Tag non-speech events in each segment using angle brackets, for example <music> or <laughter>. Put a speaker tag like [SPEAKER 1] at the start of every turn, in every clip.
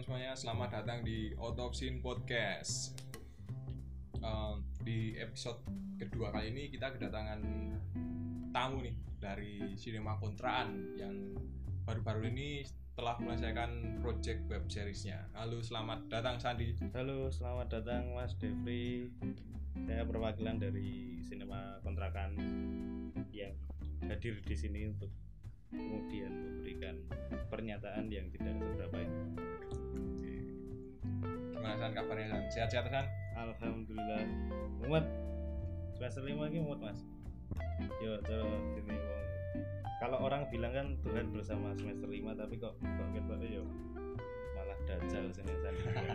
[SPEAKER 1] teman-teman semuanya, selamat datang di Autopsin Podcast. Um, di episode kedua kali ini kita kedatangan tamu nih dari Sinema Kontraan yang baru-baru ini telah menyelesaikan project web seriesnya. Halo, selamat datang Sandi.
[SPEAKER 2] Halo, selamat datang Mas Devri. Saya perwakilan dari Sinema Kontrakan yang hadir di sini untuk kemudian memberikan pernyataan yang tidak seberapa ini.
[SPEAKER 1] Gimana San kabarnya San? Sehat-sehat San?
[SPEAKER 2] Alhamdulillah. Mumet. Semester lima ini mumet Mas. Yo, cara ini wong. Kalau orang bilang kan Tuhan bersama semester lima, tapi kok kok kita yo malah dajal sini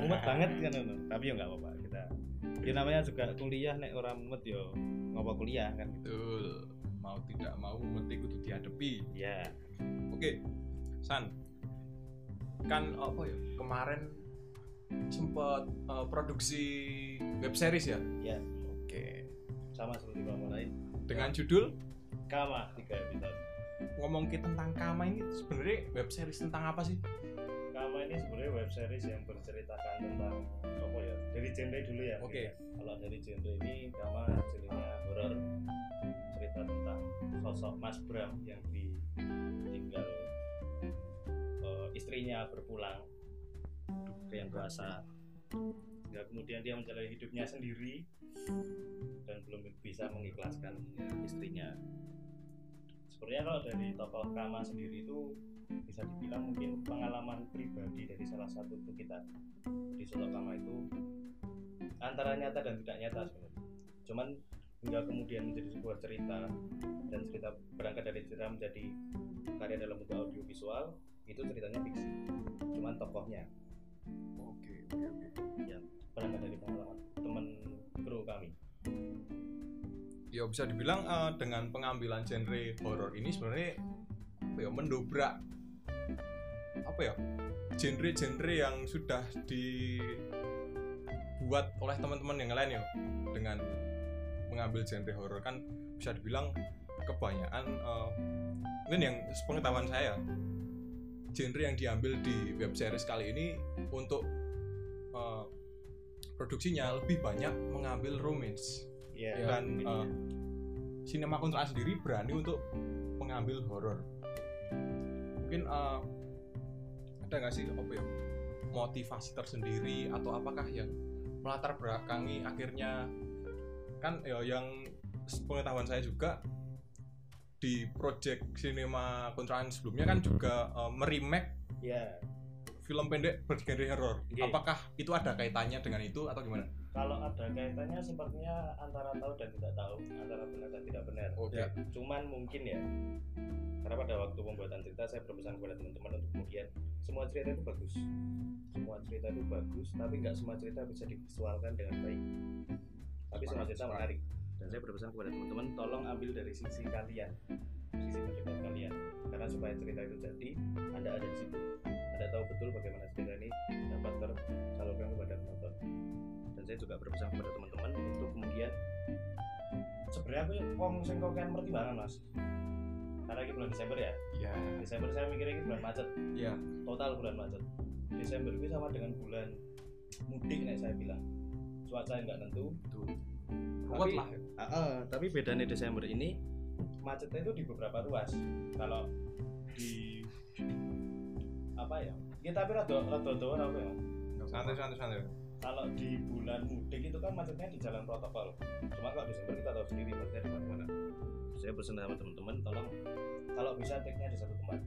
[SPEAKER 2] Mumet banget kan ono. Tapi yo nggak apa-apa kita. Ya namanya juga kuliah nek orang mumet yo ngopo kuliah kan gitu.
[SPEAKER 1] Betul. Mau tidak mau mesti kudu dihadapi.
[SPEAKER 2] Ya,
[SPEAKER 1] Oke, San. Kan apa ya? Kemarin sempat eh, produksi web series ya.
[SPEAKER 2] ya
[SPEAKER 1] Oke.
[SPEAKER 2] sama seperti kamu lain.
[SPEAKER 1] Dengan judul
[SPEAKER 2] Kama tiga episode.
[SPEAKER 1] ngomong kita tentang Kama ini sebenarnya web series tentang apa sih?
[SPEAKER 2] Kama ini sebenarnya web series yang berceritakan tentang apa ya? Dari genre dulu ya.
[SPEAKER 1] Oke.
[SPEAKER 2] mungkin. Kalau dari genre ini Kama jadinya horor. Cerita tentang sosok Mas Bram yang ditinggal eh, istrinya berpulang yang kuasa. Ya, kemudian dia menjalani hidupnya sendiri dan belum bisa mengikhlaskan istrinya. Sebenarnya kalau dari tokoh Kama sendiri itu bisa dibilang mungkin pengalaman pribadi dari salah satu itu kita di Solo Kama itu antara nyata dan tidak nyata sebenarnya. Cuman hingga kemudian menjadi sebuah cerita dan cerita berangkat dari cerita menjadi karya dalam bentuk audiovisual itu ceritanya fiksi. Cuman tokohnya
[SPEAKER 1] Oke, oke, oke.
[SPEAKER 2] yang berangkat dari pengalaman teman kru kami.
[SPEAKER 1] Ya bisa dibilang eh, dengan pengambilan genre horor ini sebenarnya ya mendobrak apa ya genre-genre yang sudah dibuat oleh teman-teman yang lain ya dengan mengambil genre horor kan bisa dibilang kebanyakan eh, mungkin yang sepengetahuan saya genre yang diambil di web series kali ini untuk eh, produksinya lebih banyak mengambil romance.
[SPEAKER 2] Iya.
[SPEAKER 1] dan eh, sinema kontra sendiri berani untuk mengambil horor mungkin eh, ada nggak sih apa ya motivasi tersendiri atau apakah yang melatar belakangi akhirnya? Kan ya yang pengetahuan saya juga di project sinema kontraan sebelumnya kan juga eh, meremake
[SPEAKER 2] ya
[SPEAKER 1] film pendek bergenre horor
[SPEAKER 2] Oke.
[SPEAKER 1] apakah itu ada kaitannya dengan itu atau gimana?
[SPEAKER 2] Kalau ada kaitannya sepertinya antara tahu dan tidak tahu antara benar dan tidak benar.
[SPEAKER 1] Oke.
[SPEAKER 2] Ya, cuman mungkin ya karena pada waktu pembuatan cerita saya berpesan kepada teman-teman untuk kemudian semua cerita itu bagus. Semua cerita itu bagus tapi nggak semua cerita bisa divisualkan dengan baik. Tapi semua cerita menarik dan saya berpesan kepada teman-teman tolong ambil dari sisi kalian sisi pendapat kalian. Karena supaya cerita itu jadi anda ada di situ. Anda tahu betul bagaimana cerita ini dapat tersalurkan kepada penonton. Dan saya juga berpesan kepada teman-teman untuk kemudian sebenarnya aku wong sing kokean pertimbangan mas. Karena ini bulan Desember ya?
[SPEAKER 1] Ya
[SPEAKER 2] Desember saya mikirnya ini bulan macet.
[SPEAKER 1] Ya
[SPEAKER 2] total bulan macet. Desember itu sama dengan bulan mudik nih saya bilang. Cuaca nggak tentu
[SPEAKER 1] kuat lah.
[SPEAKER 2] Ah, ah, tapi bedanya Desember ini macetnya itu di beberapa ruas. Kalau di apa ya? Ya tapi rada rada dawa apa ya?
[SPEAKER 1] santai santai santai
[SPEAKER 2] Kalau di bulan mudik itu kan macetnya di jalan protokol. Cuma kalau Desember kita tahu sendiri macetnya di mana-mana. Saya pesan sama teman-teman tolong kalau bisa take-nya di satu tempat.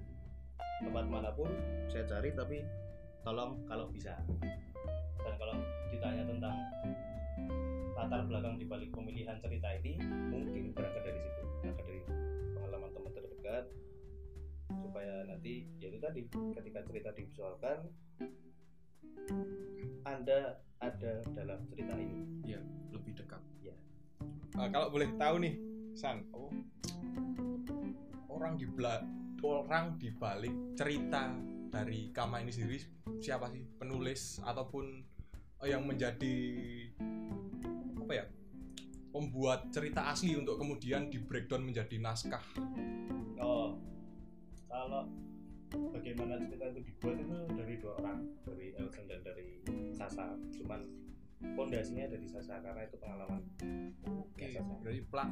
[SPEAKER 2] Tempat mana pun saya cari tapi tolong kalau bisa. Dan kalau ditanya tentang latar belakang di balik pemilihan cerita ini mungkin berangkat dari situ berangkat dari pengalaman teman terdekat supaya nanti ya itu tadi ketika cerita divisualkan anda ada dalam cerita ini
[SPEAKER 1] lebih dekat.
[SPEAKER 2] Ya.
[SPEAKER 1] Eh, kalau boleh tahu nih, San, oh, orang di bela- orang di balik cerita dari Kama ini sendiri siapa sih penulis ataupun yang menjadi apa ya pembuat cerita asli untuk kemudian di breakdown menjadi naskah.
[SPEAKER 2] oh kalau bagaimana cerita itu dibuat itu dari dua orang dari Elson dan dari Sasa. Cuman fondasinya dari Sasa karena itu pengalaman.
[SPEAKER 1] Oke,
[SPEAKER 2] ya, Sasa
[SPEAKER 1] berarti plak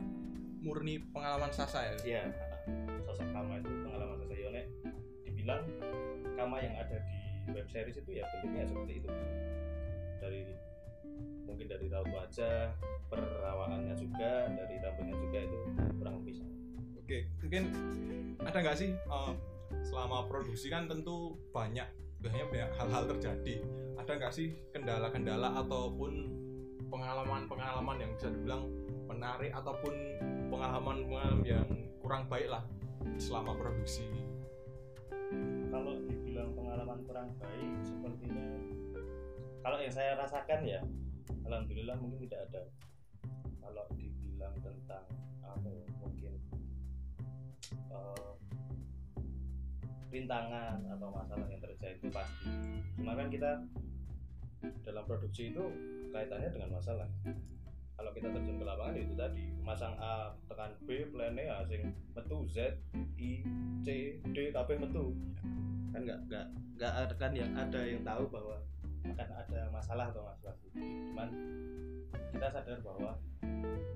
[SPEAKER 1] murni pengalaman Sasa ya.
[SPEAKER 2] Iya, sosok Kama itu pengalaman Sasa. Yone dibilang Kama yang ada di web series itu ya bentuknya seperti itu. Dari dari raut wajah perawaannya juga dari rambutnya juga itu kurang lebih sama
[SPEAKER 1] Oke, mungkin ada nggak sih eh, selama produksi kan tentu banyak banyak banyak hal-hal terjadi. Ada nggak sih kendala-kendala ataupun pengalaman-pengalaman yang bisa dibilang menarik ataupun pengalaman-pengalaman yang kurang baik lah selama produksi?
[SPEAKER 2] kalau dibilang pengalaman kurang baik sepertinya kalau yang saya rasakan ya alhamdulillah mungkin tidak ada. Kalau dibilang tentang apa ya, mungkin eh, rintangan atau masalah yang terjadi itu pasti. Cuma kan kita dalam produksi itu kaitannya dengan masalah. Kalau kita terjun ke lapangan ya itu tadi. Masang A tekan B plan A sing metu Z I C D KB metu. Kan nggak nggak nggak ada kan yang ada yang tahu bahwa akan ada masalah atau masalah cuman kita sadar bahwa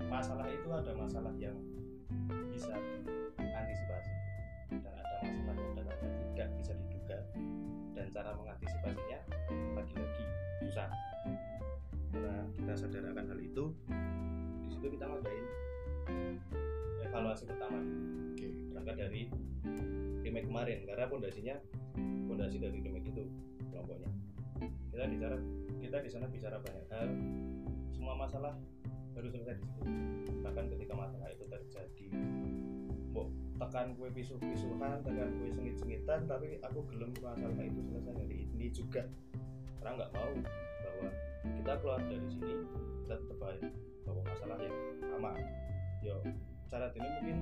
[SPEAKER 2] masalah itu ada masalah yang bisa diantisipasi. Dan ada masalah yang datangnya tidak bisa diduga. Dan cara mengantisipasinya lagi-lagi susah. Karena kita sadar akan hal itu di situ kita ngadain evaluasi pertama.
[SPEAKER 1] Oke.
[SPEAKER 2] berangkat dari remake kemarin. Karena pondasinya pondasi dari remake itu kelompoknya kita bicara kita di sana bicara banyak hal. Semua masalah baru selesai di situ. Bahkan ketika masalah itu terjadi mau tekan kue pisu-pisuhan tekan kue sengit-sengitan tapi aku gelem masalah itu selesai dari ini juga. Karena nggak mau bahwa kita keluar dari sini kita tetap bahwa masalah yang sama. Yo cara ini mungkin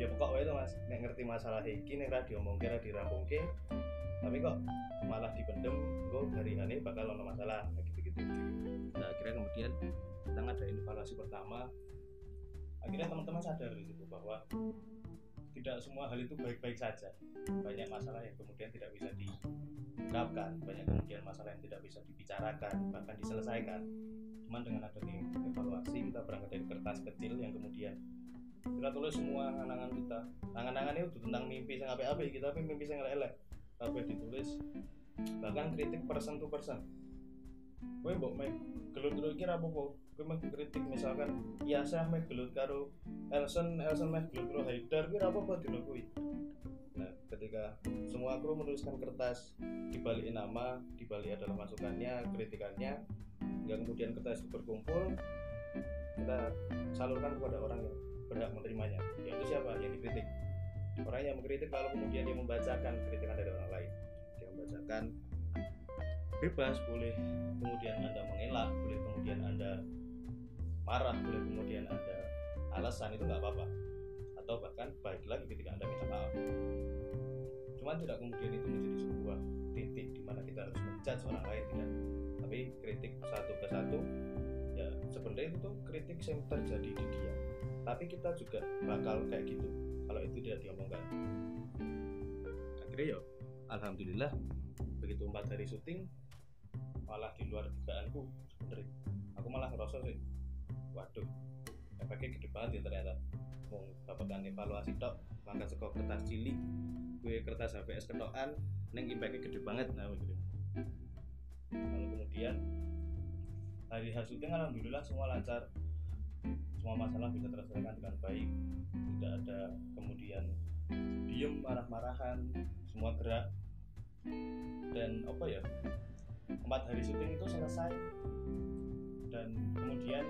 [SPEAKER 2] ya pokok wae to mas. Nek ngerti masalah iki nek ra diomongke ra dirampungke tapi kok malah dipendem gue hari ini bakal ono masalah gitu gitu nah akhirnya kemudian kita ngadain evaluasi pertama. Akhirnya teman-teman sadar di situ bahwa tidak semua hal itu baik-baik saja. Banyak masalah yang kemudian tidak bisa diungkapkan banyak kemudian masalah yang tidak bisa dibicarakan bahkan diselesaikan. Cuman dengan adanya evaluasi kita berangkat dari kertas kecil yang kemudian kita tulis semua angan-angan kita. Angan-angan itu tentang mimpi yang apa-apa kita tapi mimpi yang elek apa ditulis. Bahkan kritik person to person. Gue mbok main gelut kira apa kok gue mah kritik misalkan ya saya meh gelut karo Elson Elson meh gelut karo Haidar. Apa kok dulu kuwi. Nah ketika semua kru menuliskan kertas dibalik nama dibalik adalah masukannya kritikannya hingga kemudian kertas itu berkumpul kita salurkan kepada orang yang berhak menerimanya. Yaitu siapa? Yang dikritik orang yang mengkritik lalu kemudian dia membacakan kritikan dari orang lain. Dia membacakan bebas boleh kemudian anda mengelak boleh kemudian anda marah boleh kemudian anda alasan itu nggak apa-apa. Atau bahkan baik lagi ketika anda minta maaf. Cuman tidak kemudian itu menjadi sebuah titik di mana kita harus menjudge orang lain tidak. Tapi kritik satu ke satu ya sebenarnya itu kritik yang terjadi di dia tapi kita juga bakal kayak gitu. Kalau itu tidak diomongkan. Akhirnya ya alhamdulillah begitu empat hari syuting malah di luar dugaanku sebenarnya aku malah ngerasa sih waduh efeknya gede banget ya ternyata. Mau dapatkan evaluasi tok maka sekok kertas cilik gue kertas HVS ketokan neng impactnya gede banget. Nah gitu lalu kemudian hari hasil syuting alhamdulillah semua lancar semua masalah bisa terselesaikan dengan baik tidak ada kemudian diem marah-marahan semua gerak. Dan apa ya empat hari syuting itu selesai. Dan kemudian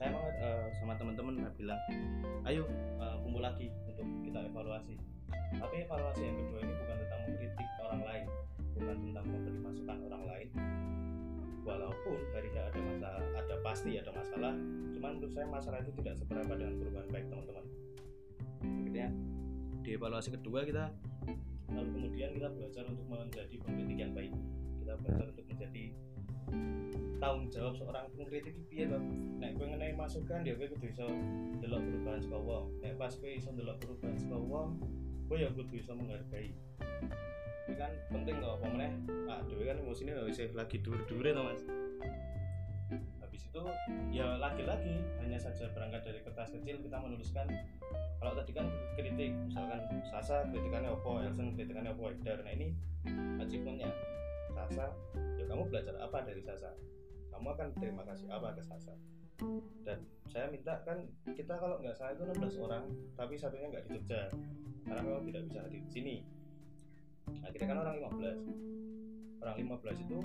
[SPEAKER 2] saya banget uh, sama teman-teman bilang ayo uh, kumpul lagi untuk kita evaluasi. Tapi evaluasi yang kedua ini bukan tentang mengkritik orang lain bukan tentang memberi masukan orang lain walaupun hari ini ada masalah ada pasti ada masalah cuman menurut saya masalah itu tidak seberapa dengan perubahan baik teman-teman. Akhirnya di evaluasi kedua kita lalu kemudian kita belajar untuk menjadi pengkritik yang baik. Kita belajar untuk menjadi tanggung jawab seorang pengkritik itu piye bang? Nek kowe ngenai masukan ya kowe kudu iso delok perubahan saka wong. Nek pas kowe iso delok perubahan saka wong gue ya kudu bisa menghargai ini kan penting loh pemenang ah dewe kan emosinya bisa lagi dur-dur ya mas. Habis itu ya lagi-lagi hanya saja berangkat dari kertas kecil kita menuliskan. Kalau tadi kan kritik misalkan Sasa kritikannya Oppo, Elson kritikannya Oppo, Hekdar nah ini achievementnya. Sasa ya kamu belajar apa dari Sasa? Kamu akan terima kasih apa ke Sasa? Dan saya minta kan kita kalau nggak salah itu 16 orang tapi satunya nggak di Jogja. Karena memang tidak bisa hadir di sini akhirnya kan orang 15 orang 15 itu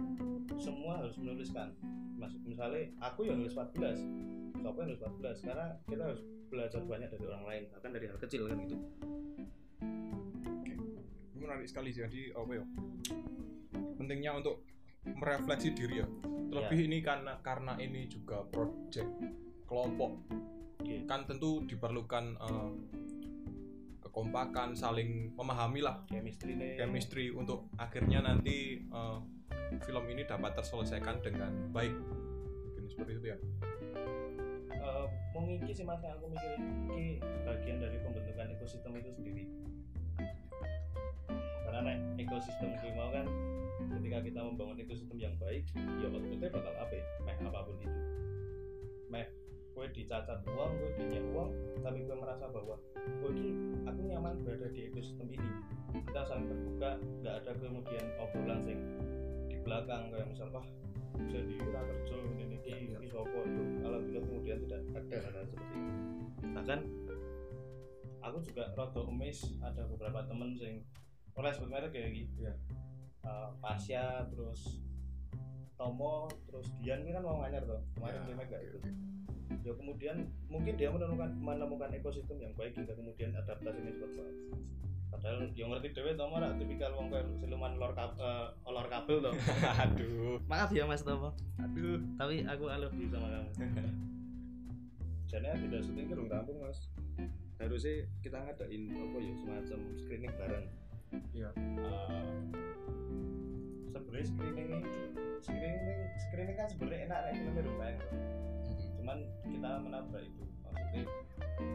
[SPEAKER 2] semua harus menuliskan. Mas, misalnya aku yang nulis 14 siapa yang nulis 14 karena kita harus belajar banyak dari orang lain bahkan dari hal kecil kan gitu.
[SPEAKER 1] Ini menarik sekali jadi apa ya? Pentingnya untuk merefleksi diri ya. Terlebih ini karena karena ini juga project kelompok.
[SPEAKER 2] Iya.
[SPEAKER 1] kan tentu diperlukan eh, kekompakan saling memahami lah
[SPEAKER 2] chemistry nih.
[SPEAKER 1] chemistry untuk akhirnya nanti eh, film ini dapat terselesaikan dengan baik. Mungkin seperti itu ya.
[SPEAKER 2] Eh, mau ngiki sih mas yang aku mikirin. Ini bagian dari pembentukan ekosistem itu sendiri. Karena nek ekosistem gue mau kan ketika kita membangun ekosistem yang baik ya outputnya bakal apa ya meh apa pun itu. Meh gue dicacat uang gue dinyak uang tapi gue merasa bahwa gue ini aku nyaman berada di ekosistem ini kita saling terbuka nggak ada kemudian obrolan sing di belakang kayak misal wah jadi ora kerja ini ini
[SPEAKER 1] Iya.
[SPEAKER 2] ini sopo itu alhamdulillah kemudian tidak ada hal seperti itu bahkan aku juga rada emis ada beberapa temen sing oleh merek kayak gitu
[SPEAKER 1] Iya.
[SPEAKER 2] Eh, Pasya terus Tomo terus Dian ini kan mau nganyar tuh kemarin
[SPEAKER 1] Ya,
[SPEAKER 2] dia mega
[SPEAKER 1] oke,
[SPEAKER 2] itu
[SPEAKER 1] oke.
[SPEAKER 2] Ya kemudian mungkin dia menemukan menemukan ekosistem yang baik hingga kemudian adaptasinya cepat banget. Padahal yang ngerti dewe Tomo lah tipikal wong kayak siluman lor kabel olor kabel tuh
[SPEAKER 1] aduh.
[SPEAKER 2] Maaf ya Mas Tomo.
[SPEAKER 1] Aduh.
[SPEAKER 2] Tapi aku I love you sama kamu jadi tidak syuting ke rampung mas. Harusnya kita ngadain apa ya semacam screening bareng.
[SPEAKER 1] Iya.
[SPEAKER 2] Eh, sebenarnya screening ini screening screening kan sebenarnya enak nih filmnya tuh. Cuman kita menabrak itu. Maksudnya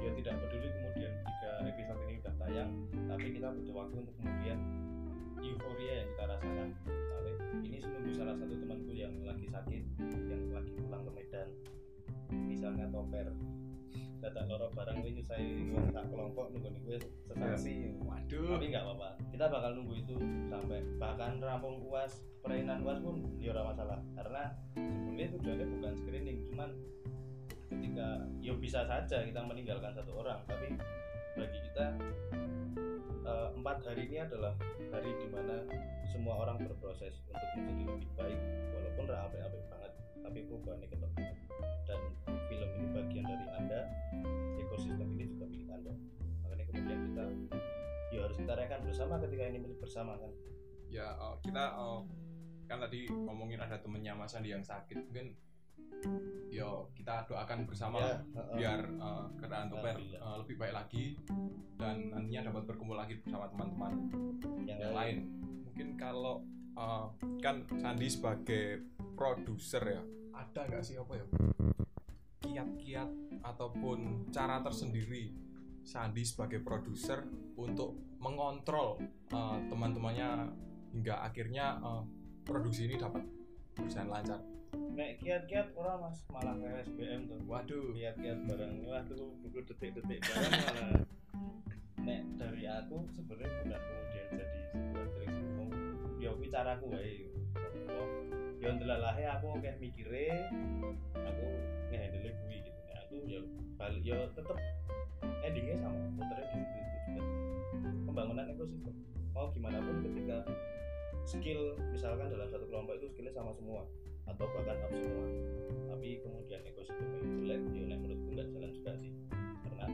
[SPEAKER 2] ya tidak peduli kemudian tiga episode ini udah tayang tapi kita butuh waktu untuk kemudian euforia yang kita rasakan. Soalnya ini menunggu salah satu temanku yang lagi sakit yang lagi pulang ke Medan. Misalnya toper. Dadak loro barang ini nyusai wong tak kelompok nunggu nih gue sensasi
[SPEAKER 1] waduh.
[SPEAKER 2] Tapi nggak apa-apa. Kita bakal nunggu itu sampai bahkan rampung uas perainan uas pun ya masalah. Karena sebenarnya tujuannya bukan screening cuman ketika ya bisa saja kita meninggalkan satu orang tapi bagi kita eh, empat hari ini adalah hari di mana semua orang berproses untuk menjadi lebih baik walaupun ra apik-apik banget tapi perubahannya ketemu dan film ini bagian dari anda ekosistem ini juga milik anda. Makanya kemudian kita ya harus kita bersama ketika ini milik bersama kan?
[SPEAKER 1] Ya eh, kita eh, kan tadi ngomongin ada temennya Mas Andi yang sakit. Mungkin yo kita doakan bersama lah,
[SPEAKER 2] heeh.
[SPEAKER 1] biar eh, keadaan
[SPEAKER 2] Alhamdulillah.
[SPEAKER 1] eh, lebih baik lagi dan nantinya dapat berkumpul lagi bersama teman-teman
[SPEAKER 2] yang,
[SPEAKER 1] yang lain mungkin kalau eh, kan Sandi sebagai produser ya ada nggak sih apa ya kiat-kiat ataupun cara tersendiri Sandi sebagai produser untuk mengontrol eh, teman-temannya hingga akhirnya eh, produksi ini dapat berjalan lancar.
[SPEAKER 2] Nek kiat-kiat orang mas. Malah kayak SBM tuh.
[SPEAKER 1] Waduh,
[SPEAKER 2] kiat-kiat barang wah tuh buku detik-detik barang <laughs> malah. Nek dari aku sebenarnya bukan kemudian jadi sebuah trik ngomong ya kuwi caraku wae. Ya ndelalahe aku kayak mikire aku ngehandle kuwi gitu. Nek aku ya balik ya tetep endingnya sama puternya di situ itu juga. Pembangunan ekosistem mau gimana pun ketika skill misalkan dalam satu kelompok itu skillnya sama semua atau bahkan up semua. Tapi kemudian ekosistem yang jelek ya menurutku nggak jalan juga sih. Karena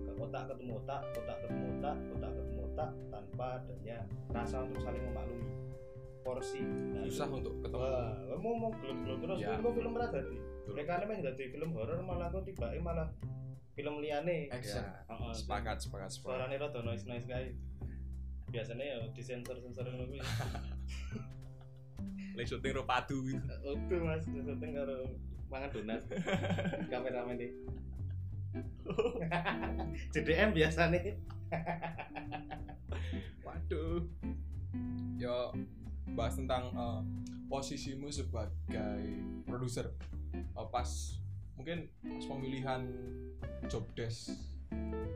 [SPEAKER 2] ke otak ketemu otak otak ketemu otak otak ketemu otak tanpa adanya rasa untuk saling memaklumi. Porsi. Nah,
[SPEAKER 1] susah
[SPEAKER 2] itu-
[SPEAKER 1] untuk ketemu.
[SPEAKER 2] wah kamu mau gelap-gelap terus.
[SPEAKER 1] Ya.
[SPEAKER 2] itu film ora dadi
[SPEAKER 1] Betul.
[SPEAKER 2] mereka main dadi film horor malah kok tiba malah film liane
[SPEAKER 1] Action.
[SPEAKER 2] Heeh,
[SPEAKER 1] Sepakat, sepakat, sepakat.
[SPEAKER 2] suaranya rada noise noise kae. Biasanya ya disensor sensor ngono kuwi <laughs>
[SPEAKER 1] Lagi syuting ro padu gitu. <laughs>
[SPEAKER 2] Udah mas, syuting karo mangan donat <laughs> kameramen deh <laughs> JDM biasa nih
[SPEAKER 1] Waduh. Yo bahas tentang eh, posisimu sebagai produser. Eh, pas mungkin pas pemilihan job desk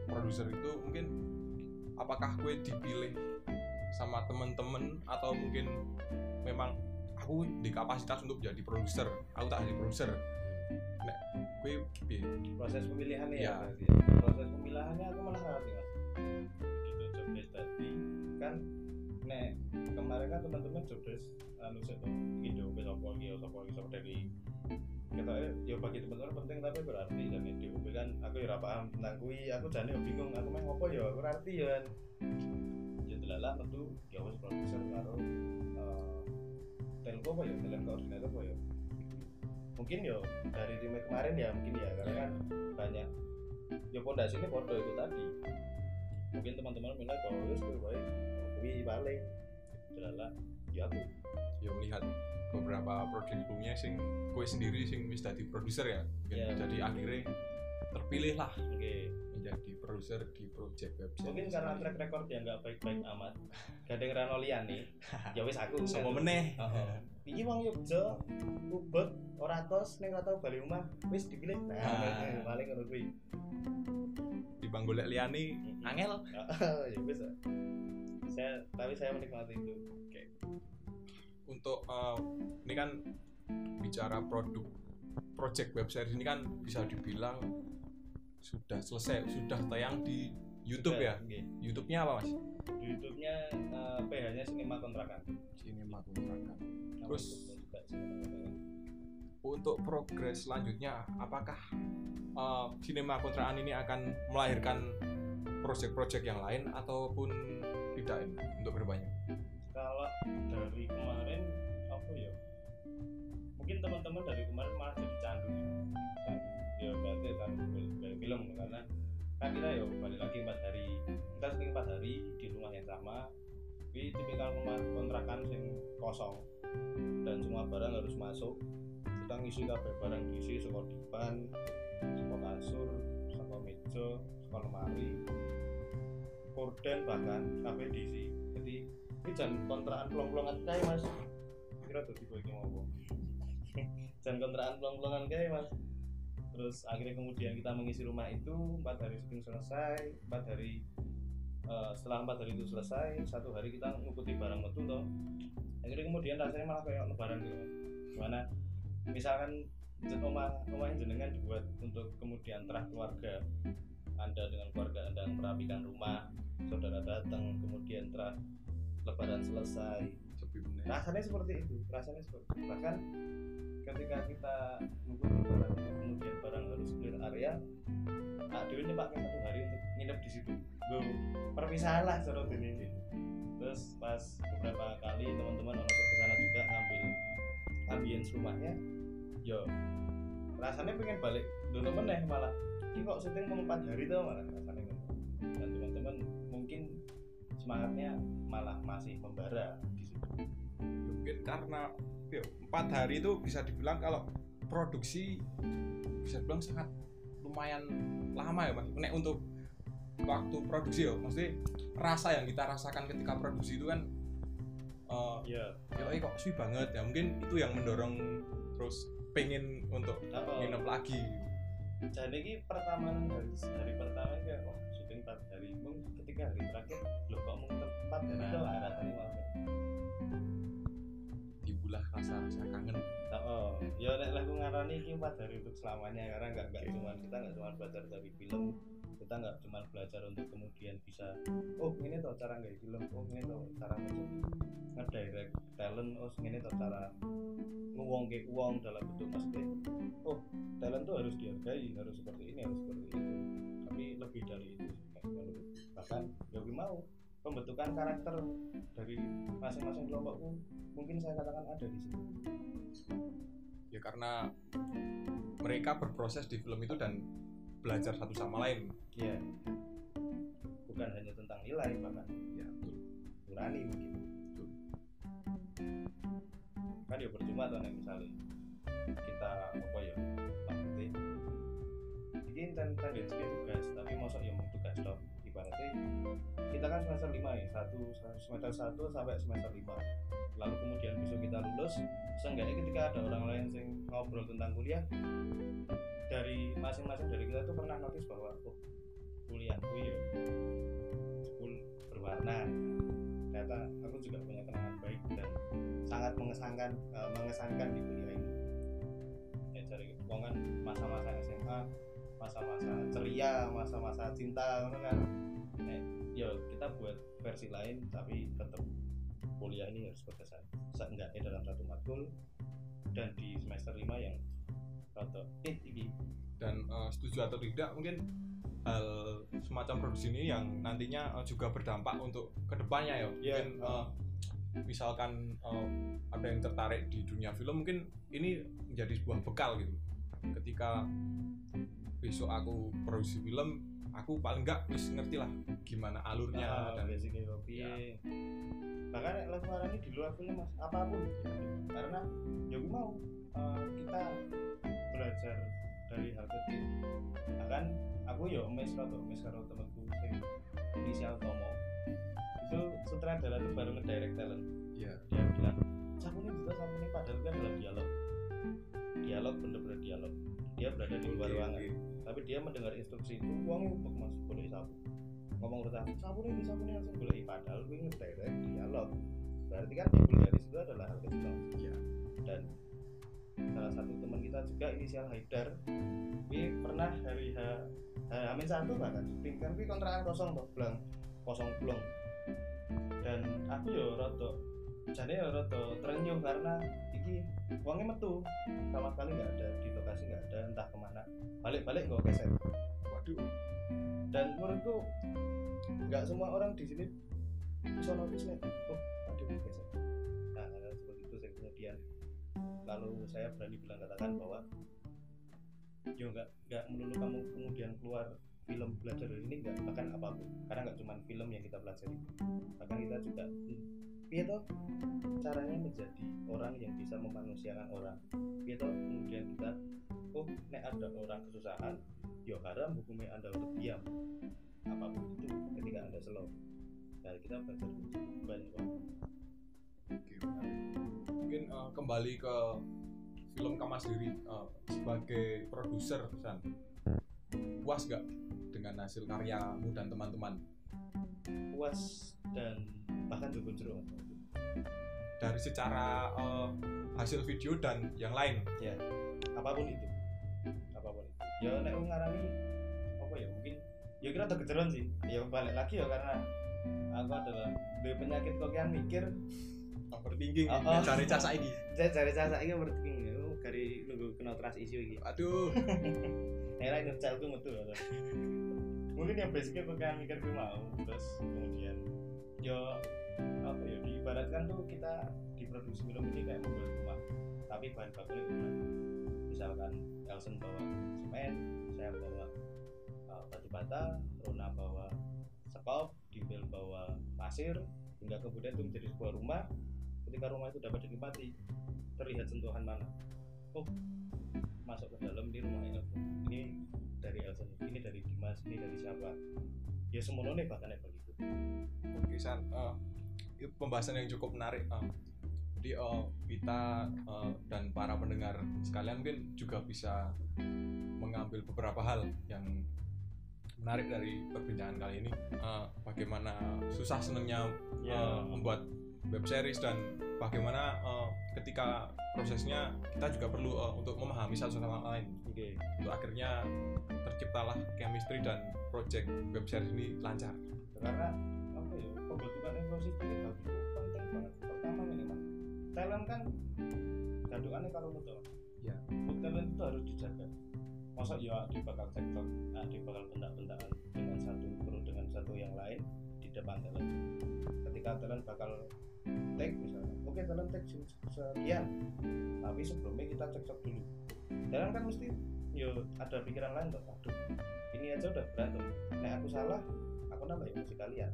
[SPEAKER 1] produser itu mungkin apakah gue dipilih sama temen-temen atau mungkin memang aku di kapasitas untuk jadi produser. Aku tak jadi produser. Nek gue piye?
[SPEAKER 2] proses pemilihannya
[SPEAKER 1] Ya.
[SPEAKER 2] ya, berarti. proses pemilihannya aku malah ngerti mas. Gitu job desk tadi. Kan nek kemarin kan teman-teman job desk anu gitu ke sopo lagi sopo lagi sopo dari kita ya bagi teman-teman penting tapi berarti dan di UB kan aku ya paham tentang kui aku jane yo bingung aku main ngopo ya ngerti ya kan. Ya delala metu ya wis produser karo eh, telco apa ya? Talent koordinator apa ya? Mungkin yo dari remake kemarin ya mungkin ya. Karena kan banyak ya pondasi ini podo itu tadi. Mungkin teman-teman bilang bahwa wis kowe baik kuwi balik. Delala ya aku.
[SPEAKER 1] Ya melihat beberapa sebelumnya sing gue sendiri sing wis dadi produser ya. Mungkin
[SPEAKER 2] Iya.
[SPEAKER 1] jadi akhirnya terpilih lah
[SPEAKER 2] oke
[SPEAKER 1] menjadi produser di project website
[SPEAKER 2] mungkin karena track record yang nggak baik-baik amat. Gading rano nih. <laughs> Ya wis aku
[SPEAKER 1] Sopo meneh.
[SPEAKER 2] Iki wong Yogja ubet ora tos ning ora tau bali omah wis dipilih. Nah
[SPEAKER 1] Ah.
[SPEAKER 2] paling ngono kuwi.
[SPEAKER 1] Di banggolek liani angel
[SPEAKER 2] ya wis. Saya tapi saya menikmati itu.
[SPEAKER 1] Untuk eh, ini kan bicara produk project website ini kan bisa dibilang sudah selesai sudah tayang di YouTube ya
[SPEAKER 2] Oke.
[SPEAKER 1] YouTube-nya apa mas?
[SPEAKER 2] YouTube-nya eh, PH-nya Sinema Kontrakan
[SPEAKER 1] Cinema Kontrakan. Terus-
[SPEAKER 2] Sinema.
[SPEAKER 1] Untuk progres selanjutnya, apakah Cinema Kontrakan ini akan melahirkan project-project yang lain ataupun tidak ini untuk berbanyak?
[SPEAKER 2] kalau dari kemarin apa ya mungkin teman-teman dari kemarin malah jadi candu karena kan kita ya balik lagi empat hari kita sering empat hari di rumah yang sama tapi tipikal rumah kontrakan yang kosong. Dan semua barang harus masuk kita ngisi kabeh barang diisi sekolah dipan sekolah kasur sekolah meja sekolah lemari korden bahkan kabeh diisi. Jadi ini jangan kontrakan pelong-pelongan kayak mas. Kira tuh tiba mau jangan kontrakan pelong-pelongan kayak mas terus akhirnya kemudian kita mengisi rumah itu empat hari syuting selesai empat hari eh, setelah empat hari itu selesai satu hari kita ngikuti barang metu toh akhirnya kemudian rasanya malah kayak lebaran gitu gimana misalkan rumah rumah jenengan dibuat untuk kemudian terah keluarga anda dengan keluarga anda merapikan rumah saudara datang kemudian terah lebaran selesai. Rasanya seperti itu rasanya seperti itu. bahkan ketika kita mengikuti barang kemudian barang harus clear area nah nyepakkan satu hari untuk nginep di situ. Gue perpisahan lah seru ini terus pas beberapa kali teman-teman orang ke sana juga ngambil ambience rumahnya yo rasanya pengen balik. Dulu meneh malah. Ini kok syuting mau empat hari tuh malah rasanya dan teman-teman mungkin semangatnya malah masih membara
[SPEAKER 1] mungkin karena ya, empat hari itu bisa dibilang kalau produksi bisa dibilang sangat lumayan lama ya mas. Nek untuk waktu produksi ya maksudnya rasa yang kita rasakan ketika produksi itu kan eh
[SPEAKER 2] ya
[SPEAKER 1] ya kok suwi banget. Ya mungkin itu yang mendorong terus pengen untuk nginep lagi.
[SPEAKER 2] Dan ini pertama dari hari pertama kayak oh syuting empat hari. Mung ketika hari terakhir lo kok mau tempat
[SPEAKER 1] Nah.
[SPEAKER 2] itu lah rasanya
[SPEAKER 1] timbullah rasa-rasa kangen.
[SPEAKER 2] Oh ya. Nek lah aku ngarani ini empat hari untuk selamanya karena nggak nggak
[SPEAKER 1] Oke.
[SPEAKER 2] cuma kita nggak cuma belajar dari film kita nggak cuma belajar untuk kemudian bisa oh ini tuh cara nggak film oh ini tuh cara ngedirect talent oh ini tuh cara nguwong ke uang dalam bentuk maksudnya oh talent tuh harus dihargai harus seperti ini harus seperti itu tapi lebih dari itu bahkan ya gue mau pembentukan karakter dari masing-masing kelompokku mungkin saya katakan ada di situ.
[SPEAKER 1] Ya karena mereka berproses di film itu dan belajar satu sama lain.
[SPEAKER 2] Ya bukan hanya tentang nilai bahkan
[SPEAKER 1] ya betul.
[SPEAKER 2] nurani mungkin. Kan ya percuma tuh misalnya kita apa ya maksudnya mungkin ten tendensi tugas tapi mosok ya mau tugas dong ibaratnya kita kan semester 5 ya satu semester 1 sampai semester 5 lalu kemudian besok kita lulus seenggaknya ketika ada orang lain yang ngobrol tentang kuliah dari masing-masing dari kita tuh pernah notice bahwa oh kuliahku ya full berwarna. Ternyata aku juga punya kenangan baik dan sangat mengesankan uh, mengesankan di kuliah ini. Ya cari wong kan masa-masa SMA masa-masa ceria masa-masa cinta kan? Eh, ya kita buat versi lain tapi tetap kuliah ini harus berkesan seenggaknya dalam satu matkul dan di semester 5 yang rada eh ini
[SPEAKER 1] dan uh, setuju atau tidak mungkin hal semacam produksi ini yang nantinya uh, juga berdampak untuk ke depannya ya.
[SPEAKER 2] Iya.
[SPEAKER 1] mungkin uh, misalkan uh, ada yang tertarik di dunia film mungkin ini menjadi sebuah bekal gitu. Ketika besok aku produksi film aku paling enggak wis ngerti lah gimana alurnya
[SPEAKER 2] Nah,
[SPEAKER 1] dan
[SPEAKER 2] basicnya kopi bahkan lagu ini di luar film mas apa pun. Karena ya gue mau eh, kita belajar dari hal kecil. Bahkan aku ya mes karo mes karo temanku sing inisial Tomo. Itu sutradara tuh baru ngedirect talent.
[SPEAKER 1] Ya
[SPEAKER 2] dia bilang sabuni itu sabuni padahal kan adalah dialog. Dialog bener-bener dialog. Dia berada di luar
[SPEAKER 1] Oke,
[SPEAKER 2] ruangan. Tapi dia mendengar instruksi itu uang untuk masuk boleh sabu ngomong terus sabu ini sabu ini langsung boleh padahal gue ngedirect dialog. Berarti kan timbul dari situ adalah hal kecil.
[SPEAKER 1] Iya.
[SPEAKER 2] dan salah satu teman kita juga inisial Haidar ini pernah hari H Amin satu bahkan syuting kan ini kontrakan kosong tuh belang kosong belum dan aku yo rada jadi ya rada terenyuh karena iki uangnya metu. Sama sekali nggak ada di lokasi nggak ada entah ke mana. Balik-balik nggak keset.
[SPEAKER 1] Waduh.
[SPEAKER 2] Dan menurutku nggak semua orang di sini bisa notice nih. Oh aduh keset. Nah seperti itu saya kemudian lalu saya berani bilang katakan bahwa yo nggak nggak melulu kamu kemudian keluar film belajar dari ini nggak bahkan apa pun. Karena nggak cuma film yang kita pelajari. Bahkan kita juga toh caranya menjadi orang yang bisa memanusiakan orang. Toh kemudian kita oh nek ada orang kesusahan yo haram hukumnya anda untuk diam. Apa pun itu ketika anda slow. Nah kita belajar banyak
[SPEAKER 1] Oke, mungkin uh, kembali ke film Kama sendiri uh, sebagai produser San puas gak dengan hasil karyamu dan teman-teman?
[SPEAKER 2] Puas dan bahkan juga jeruk
[SPEAKER 1] dari secara uh, hasil video dan yang lain?
[SPEAKER 2] Ya apa pun itu. Apa pun itu. Ya nek ngarani apa ya mungkin ya kira ada kejeron sih. Ya balik lagi ya karena aku adalah dari penyakit kokian mikir.
[SPEAKER 1] Overthinking
[SPEAKER 2] Oh,
[SPEAKER 1] oh,
[SPEAKER 2] oh.
[SPEAKER 1] cari casa ini
[SPEAKER 2] saya cari saya ini berarti dari nunggu kena trust issue iki.
[SPEAKER 1] Aduh <laughs>
[SPEAKER 2] era ini tuh metu ya. mungkin yang basicnya kokian mikir gue mau terus kemudian yo apa ya diibaratkan tuh kita di produksi film ini kayak membuat rumah tapi bahan bakunya rumah. Misalkan Elson bawa semen saya bawa uh, batu bata Rona bawa sekop Dimbel bawa pasir hingga kemudian itu menjadi sebuah rumah. Ketika rumah itu dapat dinikmati terlihat sentuhan mana? Oh masuk ke dalam di rumah Elson ini dari Elson ini dari Dimas ini dari siapa ya semuanya nih bahkan kayak begitu
[SPEAKER 1] Oke, San, uh, itu pembahasan yang cukup menarik. uh. Jadi uh, kita uh, dan para pendengar sekalian mungkin juga bisa mengambil beberapa hal yang menarik dari perbincangan kali ini. Uh, bagaimana susah senangnya
[SPEAKER 2] Ya.
[SPEAKER 1] uh, membuat web series dan bagaimana uh, ketika prosesnya kita juga perlu uh, untuk memahami satu sama lain.
[SPEAKER 2] oke
[SPEAKER 1] Untuk akhirnya terciptalah chemistry dan project web series ini lancar.
[SPEAKER 2] karena apa ya pembentukan emosi itu penting banget pertama ini mas talent kan gantungannya kalau betul
[SPEAKER 1] Ya.
[SPEAKER 2] talent itu harus dijaga masa ya dia bakal cekcok nah, dia bakal bentak-bentakan dengan satu kru dengan satu yang lain di depan talent ketika talent bakal take misalnya. Oke take se- sekian. Tapi sebelumnya kita cekcok dulu. Talent kan mesti yo ada pikiran lain tuh aduh ini aja udah berantem nek aku salah aku nambah emosi kalian.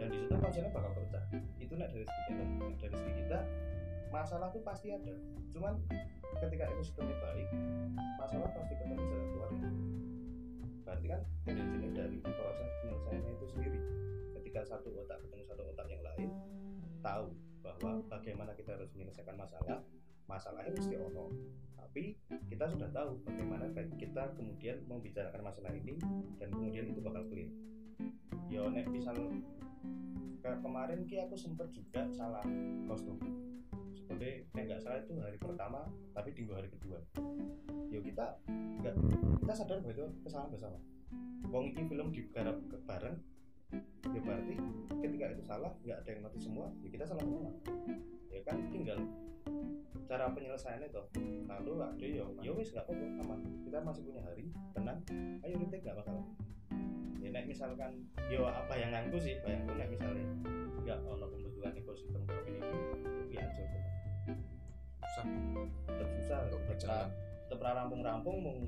[SPEAKER 2] Dan di situ konsennya bakal pecah itu nek dari segi talent nek dari segi kita masalah tuh pasti ada. Cuman ketika ekosistemnya baik masalah pasti ketemu jalan keluarnya berarti kan tendensinya dari proses penyelesaiannya itu sendiri. Ketika satu otak ketemu satu otak yang lain tahu bahwa bagaimana kita harus menyelesaikan masalah masalahnya mesti ono. Tapi kita sudah tahu bagaimana kita kemudian membicarakan masalah ini dan kemudian itu bakal clear. Ya nek misal ke- kemarin ki aku sempet juga salah kostum. Sebenarnya nek nggak salah itu hari pertama tapi di hari kedua. Yo kita nggak kita sadar bahwa itu kesalahan bersama. Wong ini film digarap bareng ya berarti ketika itu salah nggak ada yang ngerti semua ya kita salah semua. Ya kan tinggal cara penyelesaiannya toh. Lalu ada ya ya wis nggak apa-apa aman. Kita masih punya hari tenang ayo retake nggak masalah. Ya nek misalkan yo apa yang nganggu sih bayangku nek misalnya nggak ono pembentukan ekosistem community ya hancur
[SPEAKER 1] susah.
[SPEAKER 2] Tetap susah tetap rampung-rampung mung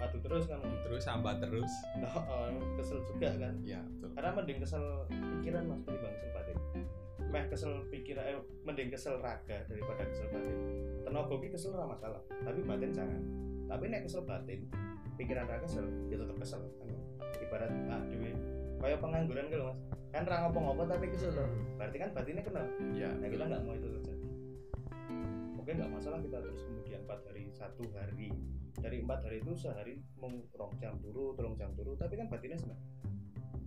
[SPEAKER 2] adu terus kan?
[SPEAKER 1] Terus sambat terus.
[SPEAKER 2] Oh, kesel juga kan?
[SPEAKER 1] Ya betul.
[SPEAKER 2] Karena mending kesel pikiran mas ketimbang kesel batin meh kesel pikiran eh, mending kesel raga daripada kesel batin. Tenaga ki kesel ora masalah tapi batin jangan. Tapi nek kesel batin pikiran ra kesel ya tetep kesel kan? Ibarat ah dewe kayak pengangguran gitu mas. Kan ra ngopo-ngopo tapi kesel loh berarti kan batinnya kena.
[SPEAKER 1] Ya
[SPEAKER 2] nah kita nggak mau itu terjadi. Oke nggak masalah kita terus kemudian empat hari satu hari dari empat hari itu sehari mau rong jam turu tolong jam turu. Tapi kan batinnya senang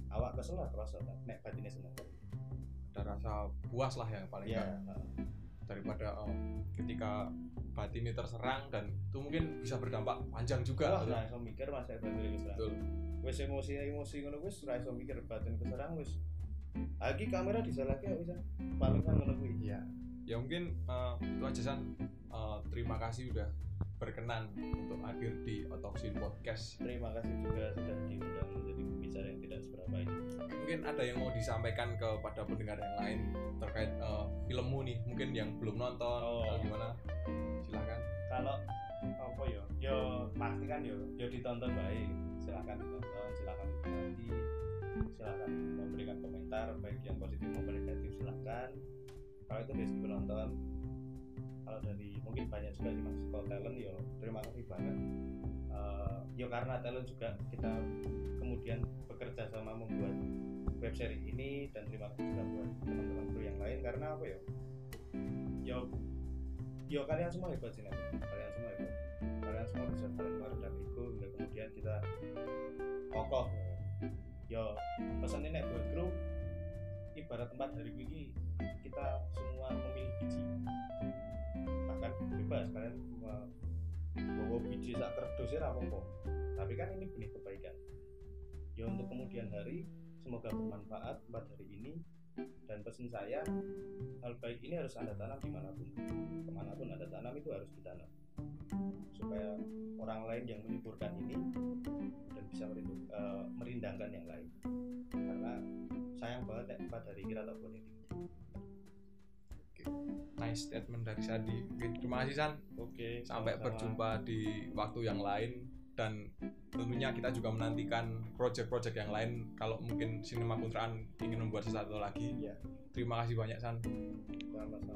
[SPEAKER 2] awak kesel lah terasa kan nek batinnya senang
[SPEAKER 1] ada rasa puas lah yang paling
[SPEAKER 2] ya
[SPEAKER 1] nggak. daripada oh, ketika batin ini terserang dan itu mungkin bisa berdampak panjang juga
[SPEAKER 2] wah
[SPEAKER 1] gitu.
[SPEAKER 2] nah iso mikir mas batin keserang
[SPEAKER 1] betul.
[SPEAKER 2] Wis emosi emosi ngono ra iso mikir batin keserang wis. Lagi kamera disalahke bisa? Paling kan ngono kuwi.
[SPEAKER 1] Ya ya mungkin eh, itu aja san. Eh, terima kasih udah berkenan untuk hadir di otopsi podcast.
[SPEAKER 2] Terima kasih juga sudah diundang menjadi pembicara yang tidak seberapa ini.
[SPEAKER 1] Mungkin ada yang mau disampaikan kepada pendengar yang lain terkait eh, filmmu nih mungkin yang belum nonton
[SPEAKER 2] Oh.
[SPEAKER 1] atau gimana? Silahkan
[SPEAKER 2] kalau apa yo yo pasti kan yo yo ditonton baik. Silakan ditonton silakan dinikmati silakan memberikan komentar baik yang positif maupun negatif silakan. Kalau itu dari penonton kalau dari mungkin banyak juga sih mas. Kalau talent yo terima kasih banget Eh, yo karena talent juga kita kemudian bekerja sama membuat web series ini dan terima kasih juga buat teman-teman kru yang lain. Karena apa yo? Yo yo kalian semua hebat sih kalian semua hebat. Kalian semua bisa saling meredam ego hingga kemudian kita kokoh. Yo pesan ini buat grup ibarat tempat dari ini kita semua memilih biji bahkan bebas kalian bawa biji sak kerdus ya apa apa tapi kan ini benih kebaikan. Ya untuk kemudian hari semoga bermanfaat empat hari ini. Dan pesan saya hal baik ini harus anda tanam di mana pun. Ke mana pun anda tanam itu harus ditanam. Supaya orang lain yang menyuburkan ini dan bisa merindu- eh, merindangkan yang lain. Karena sayang banget ya empat hari kita tak boleh tinggi
[SPEAKER 1] nice statement dari Sadi. Oke, terima kasih San.
[SPEAKER 2] Oke
[SPEAKER 1] sampai
[SPEAKER 2] sama-sama.
[SPEAKER 1] berjumpa di waktu yang lain. Dan tentunya kita juga menantikan project-project yang lain kalau mungkin Sinema Kuntraan ingin membuat sesuatu lagi.
[SPEAKER 2] Iya.
[SPEAKER 1] terima kasih banyak San.
[SPEAKER 2] Sama-sama